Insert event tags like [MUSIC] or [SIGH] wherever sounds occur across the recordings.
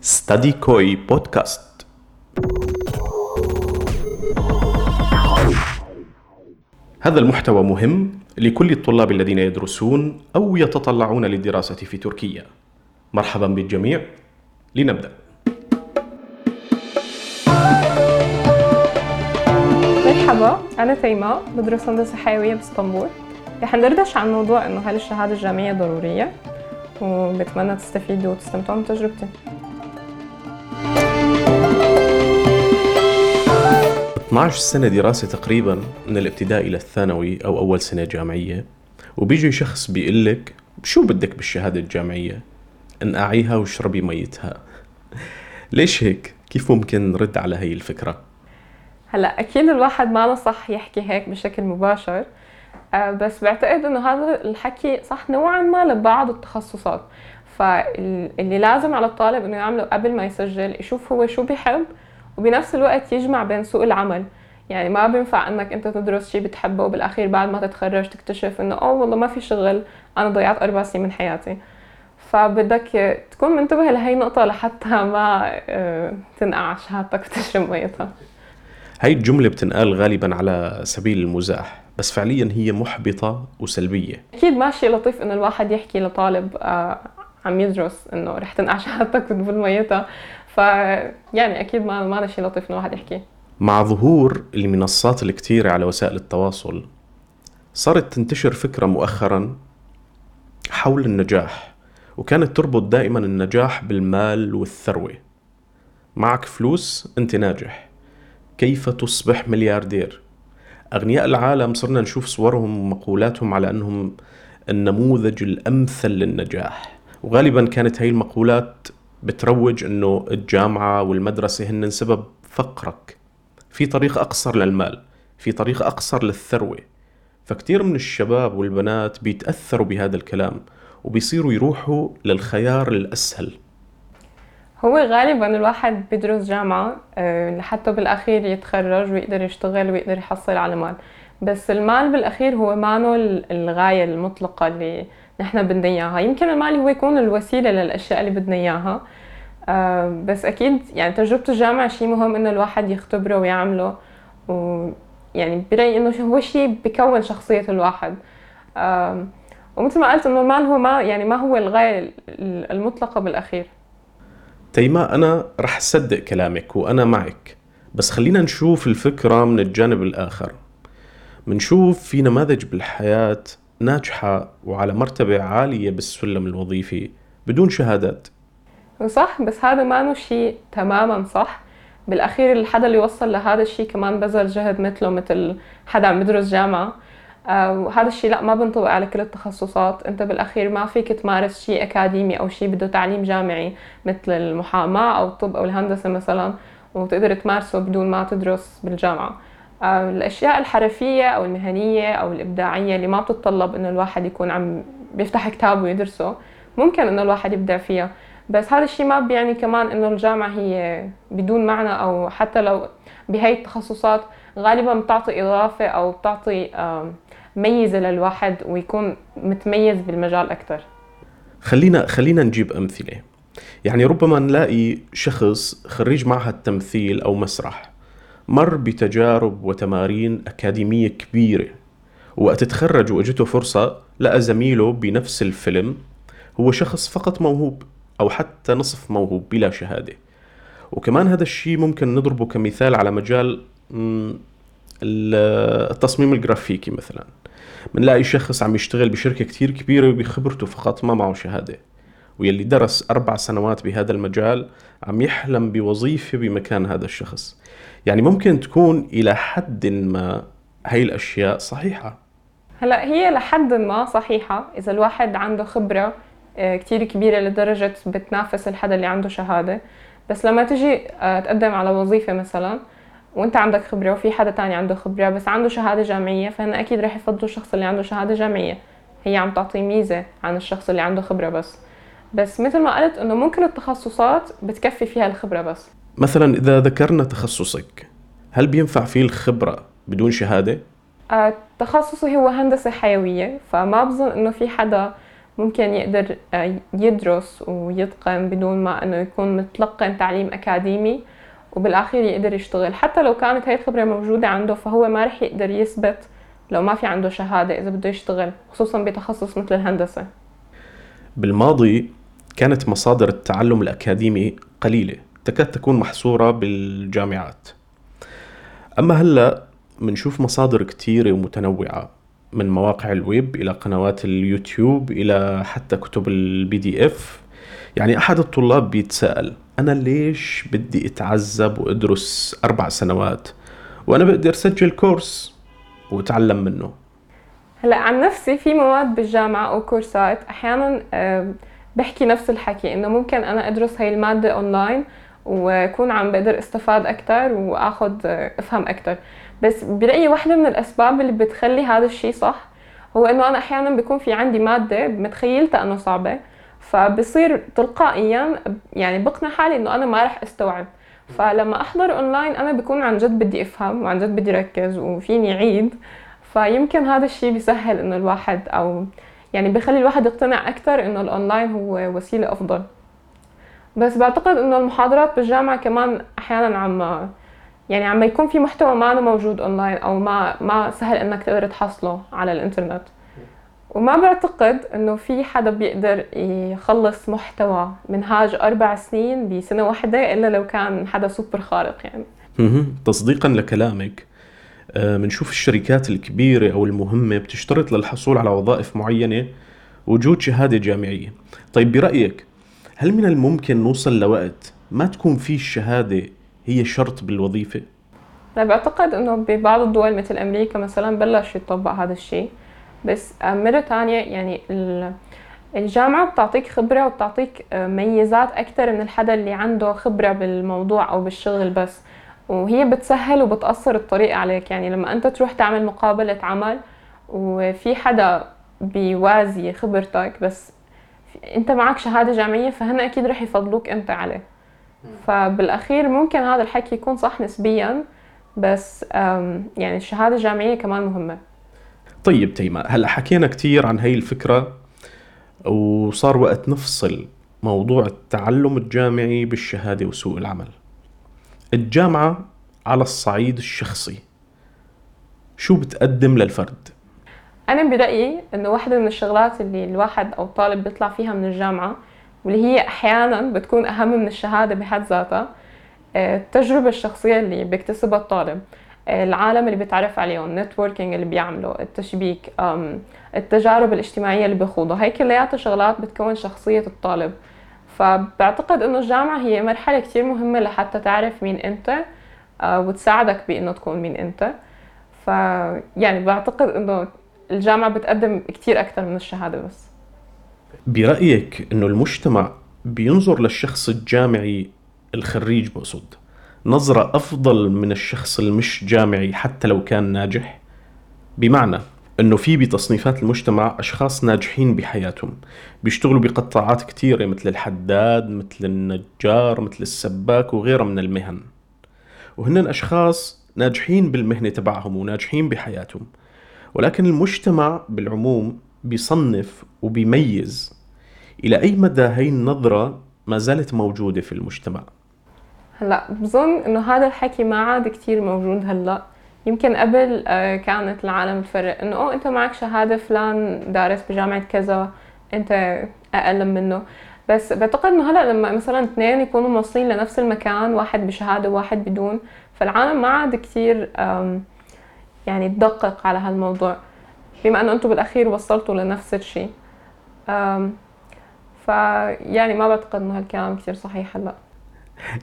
ستادي كوي بودكاست هذا المحتوى مهم لكل الطلاب الذين يدرسون أو يتطلعون للدراسة في تركيا. مرحبا بالجميع. لنبدأ. مرحبا. أنا تيماء بدرس هندسة حيوية بإسطنبول. رح ندردش عن موضوع إنه هل الشهادة الجامعية ضرورية؟ وبتمنى تستفيدوا وتستمتعوا من تجربتي. 12 سنة دراسة تقريبا من الابتدائي إلى الثانوي أو أول سنة جامعية وبيجي شخص بيقول لك شو بدك بالشهادة الجامعية؟ انقعيها واشربي ميتها [LAUGHS] ليش هيك؟ كيف ممكن نرد على هي الفكرة؟ هلا أكيد الواحد ما صح يحكي هيك بشكل مباشر آه، بس بعتقد إنه هذا الحكي صح نوعا ما لبعض التخصصات فاللي لازم على الطالب إنه يعمله قبل ما يسجل يشوف هو شو بيحب وبنفس الوقت يجمع بين سوق العمل. يعني ما بينفع إنك أنت تدرس شيء بتحبه وبالأخير بعد ما تتخرج تكتشف إنه أوه والله ما في شغل أنا ضيعت أربع سنين من حياتي. فبدك تكون منتبه لهي النقطة لحتى ما آه، تنقع شهادتك وتشرب ميتها. هاي الجملة بتنقال غالبا على سبيل المزاح بس فعليا هي محبطة وسلبية. أكيد ماشي لطيف إنه الواحد يحكي لطالب آه، عم يدرس إنه رح تنقع شهادتك وتبل ميتها ف يعني أكيد ما ما شيء لطيف إنه الواحد يحكي. مع ظهور المنصات الكتيرة على وسائل التواصل صارت تنتشر فكرة مؤخرا حول النجاح وكانت تربط دائما النجاح بالمال والثروة. معك فلوس أنت ناجح. كيف تصبح ملياردير؟ أغنياء العالم صرنا نشوف صورهم ومقولاتهم على أنهم النموذج الأمثل للنجاح وغالبا كانت هاي المقولات بتروج أنه الجامعة والمدرسة هن سبب فقرك. في طريق أقصر للمال في طريق أقصر للثروة. فكتير من الشباب والبنات بيتأثروا بهذا الكلام وبيصيروا يروحوا للخيار الأسهل. هو غالبا الواحد بيدرس جامعة آه، لحتى بالأخير يتخرج ويقدر يشتغل ويقدر يحصل على مال. بس المال بالأخير هو مانو الغاية المطلقة اللي نحن بدنا إياها. يمكن المال هو يكون الوسيلة للأشياء اللي بدنا إياها. آه، بس أكيد يعني تجربة الجامعة شيء مهم إنه الواحد يختبره ويعمله. ويعني برأيي إنه هو شيء بكون شخصية الواحد. ومثل ما قلت إنه المال هو ما يعني ما هو الغاية المطلقة بالأخير. تيما أنا رح صدق كلامك وأنا معك. بس خلينا نشوف الفكرة من الجانب الآخر. منشوف في نماذج بالحياة ناجحة وعلى مرتبة عالية بالسلم الوظيفي بدون شهادات. صح بس هذا ما شيء تماما صح. بالأخير الحدا اللي وصل لهذا الشيء كمان بذل جهد مثله مثل حدا عم يدرس جامعة. آه، وهذا الشيء لا ما بنطبق على كل التخصصات. أنت بالأخير ما فيك تمارس شيء أكاديمي أو شيء بده تعليم جامعي مثل المحاماة أو الطب أو الهندسة مثلا وتقدر تمارسه بدون ما تدرس بالجامعة. الأشياء الحرفية أو المهنية أو الإبداعية اللي ما بتتطلب إنه الواحد يكون عم بيفتح كتاب ويدرسه ممكن إنه الواحد يبدع فيها. بس هذا الشيء ما بيعني كمان إنه الجامعة هي بدون معنى أو حتى لو بهي التخصصات غالبا بتعطي إضافة أو بتعطي ميزة للواحد ويكون متميز بالمجال أكثر خلينا خلينا نجيب أمثلة. يعني ربما نلاقي شخص خريج معهد تمثيل أو مسرح. مر بتجارب وتمارين أكاديمية كبيرة وقت تخرج وأجته فرصة لقى زميله بنفس الفيلم هو شخص فقط موهوب أو حتى نصف موهوب بلا شهادة. وكمان هذا الشيء ممكن نضربه كمثال على مجال التصميم الجرافيكي مثلا. بنلاقي شخص عم يشتغل بشركة كتير كبيرة وبخبرته فقط ما معه شهادة ويلي درس أربع سنوات بهذا المجال عم يحلم بوظيفة بمكان هذا الشخص. يعني ممكن تكون إلى حد ما هاي الأشياء صحيحة. هلا هي لحد ما صحيحة. إذا الواحد عنده خبرة آه، كتير كبيرة لدرجة بتنافس الحدا اللي عنده شهادة. بس لما تجي آه، تقدم على وظيفة مثلا وأنت عندك خبرة وفي حدا تاني عنده خبرة بس عنده شهادة جامعية فهن أكيد رح يفضلوا الشخص اللي عنده شهادة جامعية. هي عم تعطي ميزة عن الشخص اللي عنده خبرة بس. بس مثل ما قلت إنه ممكن التخصصات بتكفي فيها الخبرة بس. مثلا إذا ذكرنا تخصصك هل بينفع فيه الخبرة بدون شهادة؟ آه، تخصصي هو هندسة حيوية فما بظن إنه في حدا ممكن يقدر آه، يدرس ويتقن بدون ما إنه يكون متلقن تعليم أكاديمي وبالاخير يقدر يشتغل. حتى لو كانت هاي الخبرة موجودة عنده فهو ما رح يقدر يثبت لو ما في عنده شهادة إذا بده يشتغل خصوصا بتخصص مثل الهندسة. بالماضي كانت مصادر التعلم الأكاديمي قليلة. تكاد تكون محصورة بالجامعات. أما هلا بنشوف مصادر كتيرة ومتنوعة من مواقع الويب إلى قنوات اليوتيوب إلى حتى كتب ال PDF. يعني أحد الطلاب بيتساءل أنا ليش بدي أتعذب وأدرس أربع سنوات؟ وأنا بقدر اسجل course وأتعلم منه. هلا عن نفسي في مواد بالجامعة أو كورسات أحيانا بحكي نفس الحكي إنه ممكن أنا أدرس هاي المادة اونلاين وأكون عم بقدر استفاد أكثر وأخذ أفهم أكثر بس برأيي واحدة من الأسباب اللي بتخلي هذا الشيء صح هو إنه أنا أحيانا بيكون في عندي مادة متخيلتها إنه صعبة فبصير تلقائيا يعني بقنع حالي إنه أنا ما رح أستوعب. فلما أحضر اونلاين أنا بكون عن جد بدي أفهم وعن جد بدي ركز وفيني عيد فيمكن هذا الشيء بيسهل إنه الواحد أو يعني بخلي الواحد يقتنع أكثر إنه الاونلاين هو وسيلة أفضل. بس بعتقد إنه المحاضرات بالجامعة كمان أحيانا عم يعني عم يكون في محتوى ما موجود أونلاين أو ما ما سهل إنك تقدر تحصله على الإنترنت. وما بعتقد إنه في حدا بيقدر يخلص محتوى منهاج أربع سنين بسنة واحدة إلا لو كان حدا سوبر خارق يعني. تصديقا لكلامك بنشوف آه، الشركات الكبيرة أو المهمة بتشترط للحصول على وظائف معينة وجود شهادة جامعية. طيب برأيك هل من الممكن نوصل لوقت ما تكون في الشهادة هي شرط بالوظيفة؟ لا بعتقد إنه ببعض الدول مثل أمريكا مثلا بلش يطبق هذا الشيء. بس مرة تانية يعني الجامعة بتعطيك خبرة وبتعطيك آه، ميزات أكتر من الحدا اللي عنده خبرة بالموضوع أو بالشغل بس. وهي بتسهل وبتقصر الطريق عليك. يعني لما أنت تروح تعمل مقابلة عمل وفي حدا بيوازي خبرتك بس انت معك شهادة جامعية فهن أكيد رح يفضلوك أنت عليه. فبالأخير ممكن هذا الحكي يكون صح نسبيا بس يعني الشهادة الجامعية كمان مهمة. طيب تيما هلأ حكينا كثير عن هي الفكرة وصار وقت نفصل موضوع التعلم الجامعي بالشهادة وسوق العمل. الجامعة على الصعيد الشخصي شو بتقدم للفرد؟ أنا برأيي إنه واحدة من الشغلات اللي الواحد أو الطالب بيطلع فيها من الجامعة واللي هي أحيانا بتكون أهم من الشهادة بحد ذاتها آه، التجربة الشخصية اللي بيكتسبها الطالب العالم اللي بيتعرف عليهم النتوركينج اللي بيعمله التشبيك التجارب الاجتماعية اللي بيخوضها هي كلياتها شغلات بتكون شخصية الطالب. فبعتقد إنه الجامعة هي مرحلة كتير مهمة لحتى تعرف مين أنت آه، وتساعدك بإنه تكون مين أنت. ف يعني بعتقد إنه الجامعة بتقدم كتير أكثر من الشهادة بس. برأيك إنه المجتمع بينظر للشخص الجامعي الخريج بقصد نظرة أفضل من الشخص المش جامعي حتى لو كان ناجح؟ بمعنى إنه في بتصنيفات المجتمع أشخاص ناجحين بحياتهم بيشتغلوا بقطاعات كثيرة مثل الحداد مثل النجار مثل السباك وغيرها من المهن. وهن أشخاص ناجحين بالمهنة تبعهم وناجحين بحياتهم. ولكن المجتمع بالعموم بيصنف وبيميز. إلى أي مدى هي النظرة ما زالت موجودة في المجتمع؟ هلا بظن إنه هذا الحكي ما عاد كثير موجود هلا. يمكن قبل آه، كانت العالم تفرق إنه أوه أنت معك شهادة فلان دارس بجامعة كذا أنت أقل منه. بس بعتقد إنه هلا لما مثلا اثنين يكونوا موصلين لنفس المكان واحد بشهادة وواحد بدون فالعالم ما عاد كثير يعني تدقق على هالموضوع. بما إنه أنتم بالأخير وصلتوا لنفس الشيء. فيعني ما بعتقد إنه هالكلام كثير صحيح هلأ.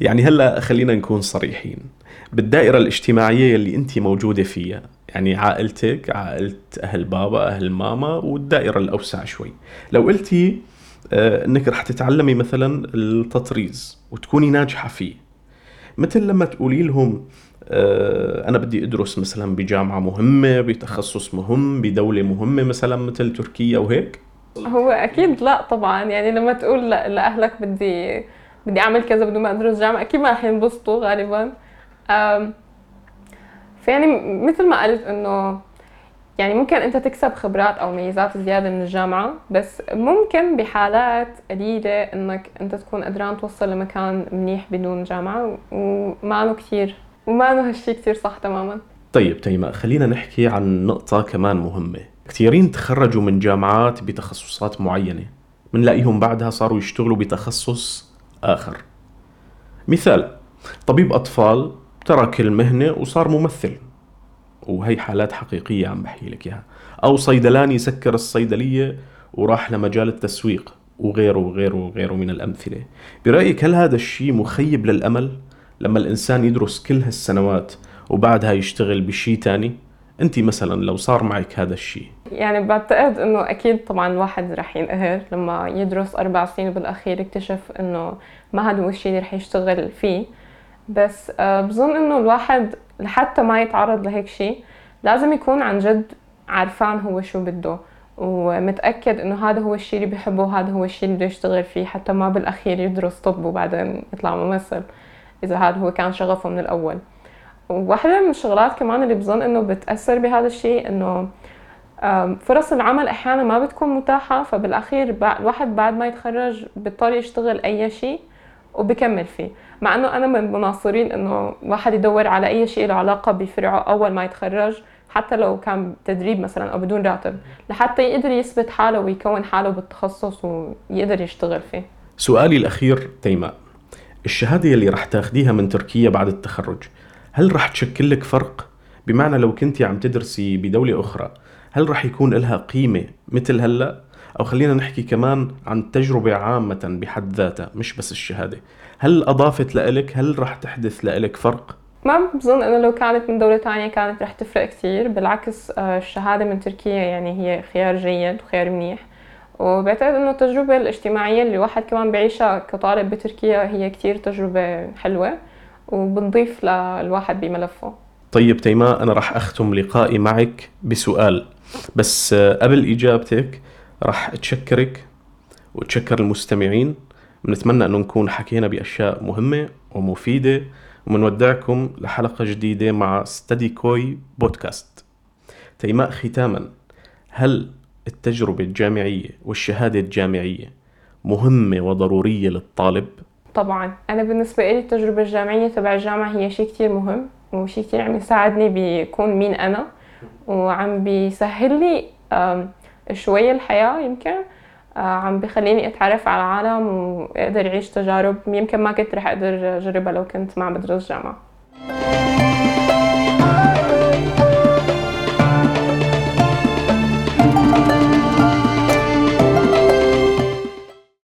يعني هلأ خلينا نكون صريحين. بالدائرة الاجتماعية اللي أنت موجودة فيها يعني عائلتك عائلة أهل بابا أهل ماما والدائرة الأوسع شوي. لو قلتي آه، إنك رح تتعلمي مثلا التطريز وتكوني ناجحة فيه مثل لما تقولي لهم أنا بدي أدرس مثلا بجامعة مهمة بتخصص مهم بدولة مهمة مثلا مثل تركيا وهيك؟ هو أكيد لا طبعا يعني لما تقول لأهلك بدي بدي أعمل كذا بدون ما أدرس جامعة أكيد ما رح ينبسطوا غالبا. فيعني مثل ما قلت إنه يعني ممكن أنت تكسب خبرات أو ميزات زيادة من الجامعة بس ممكن بحالات قليلة إنك أنت تكون قدران توصل لمكان منيح بدون جامعة وما انه كثير انه هالشيء كثير صح تماما. طيب تيماء خلينا نحكي عن نقطة كمان مهمة. كثيرين تخرجوا من جامعات بتخصصات معينة. منلاقيهم بعدها صاروا يشتغلوا بتخصص آخر. مثال طبيب أطفال ترك المهنة وصار ممثل. وهي حالات حقيقية عم بحكي لك إياها. أو صيدلاني سكر الصيدلية وراح لمجال التسويق وغيره وغيره وغيره من الأمثلة. برأيك هل هذا الشيء مخيب للأمل؟ لما الإنسان يدرس كل هالسنوات وبعدها يشتغل بشيء تاني انت مثلا لو صار معك هذا الشيء يعني بعتقد إنه أكيد طبعا الواحد رح ينقهر لما يدرس أربع سنين وبالاخير يكتشف إنه ما هذا هو الشيء اللي رح يشتغل فيه. بس آه، بظن إنه الواحد لحتى ما يتعرض لهيك شيء لازم يكون عن جد عارفان هو شو بده ومتأكد إنه هذا هو الشيء اللي بحبه وهذا هو الشيء اللي بده يشتغل فيه حتى ما بالأخير يدرس طب وبعدين يطلع ممثل. إذا هذا هو كان شغفه من الأول. وواحدة من الشغلات كمان اللي بظن إنه بتأثر بهذا الشيء إنه فرص العمل أحيانا ما بتكون متاحة فبالأخير الواحد بعد ما يتخرج بيضطر يشتغل أي شيء وبكمل فيه. مع إنه أنا من مناصرين إنه الواحد يدور على أي شيء له علاقة بفرعه أول ما يتخرج حتى لو كان تدريب مثلا أو بدون راتب لحتى يقدر يثبت حاله ويكون حاله بالتخصص ويقدر يشتغل فيه. سؤالي الأخير تيماء الشهادة اللي رح تاخديها من تركيا بعد التخرج هل رح تشكل لك فرق؟ بمعنى لو كنتي عم تدرسي بدولة أخرى هل رح يكون لها قيمة مثل هلأ؟ أو خلينا نحكي كمان عن تجربة عامة بحد ذاتها مش بس الشهادة هل أضافت لإلك؟ هل رح تحدث لإلك فرق؟ ما بظن إنه لو كانت من دولة تانية كانت رح تفرق كثير بالعكس آه، الشهادة من تركيا يعني هي خيار جيد وخيار منيح وبعتقد إنه التجربة الاجتماعية اللي الواحد كمان بعيشها كطالب بتركيا هي كتير تجربة حلوة وبنضيف للواحد بملفه. طيب تيماء أنا راح أختم لقائي معك بسؤال. بس قبل إجابتك راح أتشكرك وأتشكر المستمعين. بنتمنى أنه نكون حكينا بأشياء مهمة ومفيدة. ومنودعكم لحلقة جديدة مع ستدي كوي بودكاست تيماء ختاما هل التجربة الجامعية والشهادة الجامعية مهمة وضرورية للطالب؟ طبعا أنا بالنسبة لي التجربة الجامعية تبع الجامعة هي شيء كتير مهم وشيء كتير عم يساعدني بكون مين أنا وعم بيسهل لي شوية الحياة يمكن عم بخليني أتعرف على العالم وأقدر أعيش تجارب يمكن ما كنت رح أقدر أجربها لو كنت ما بدرس جامعة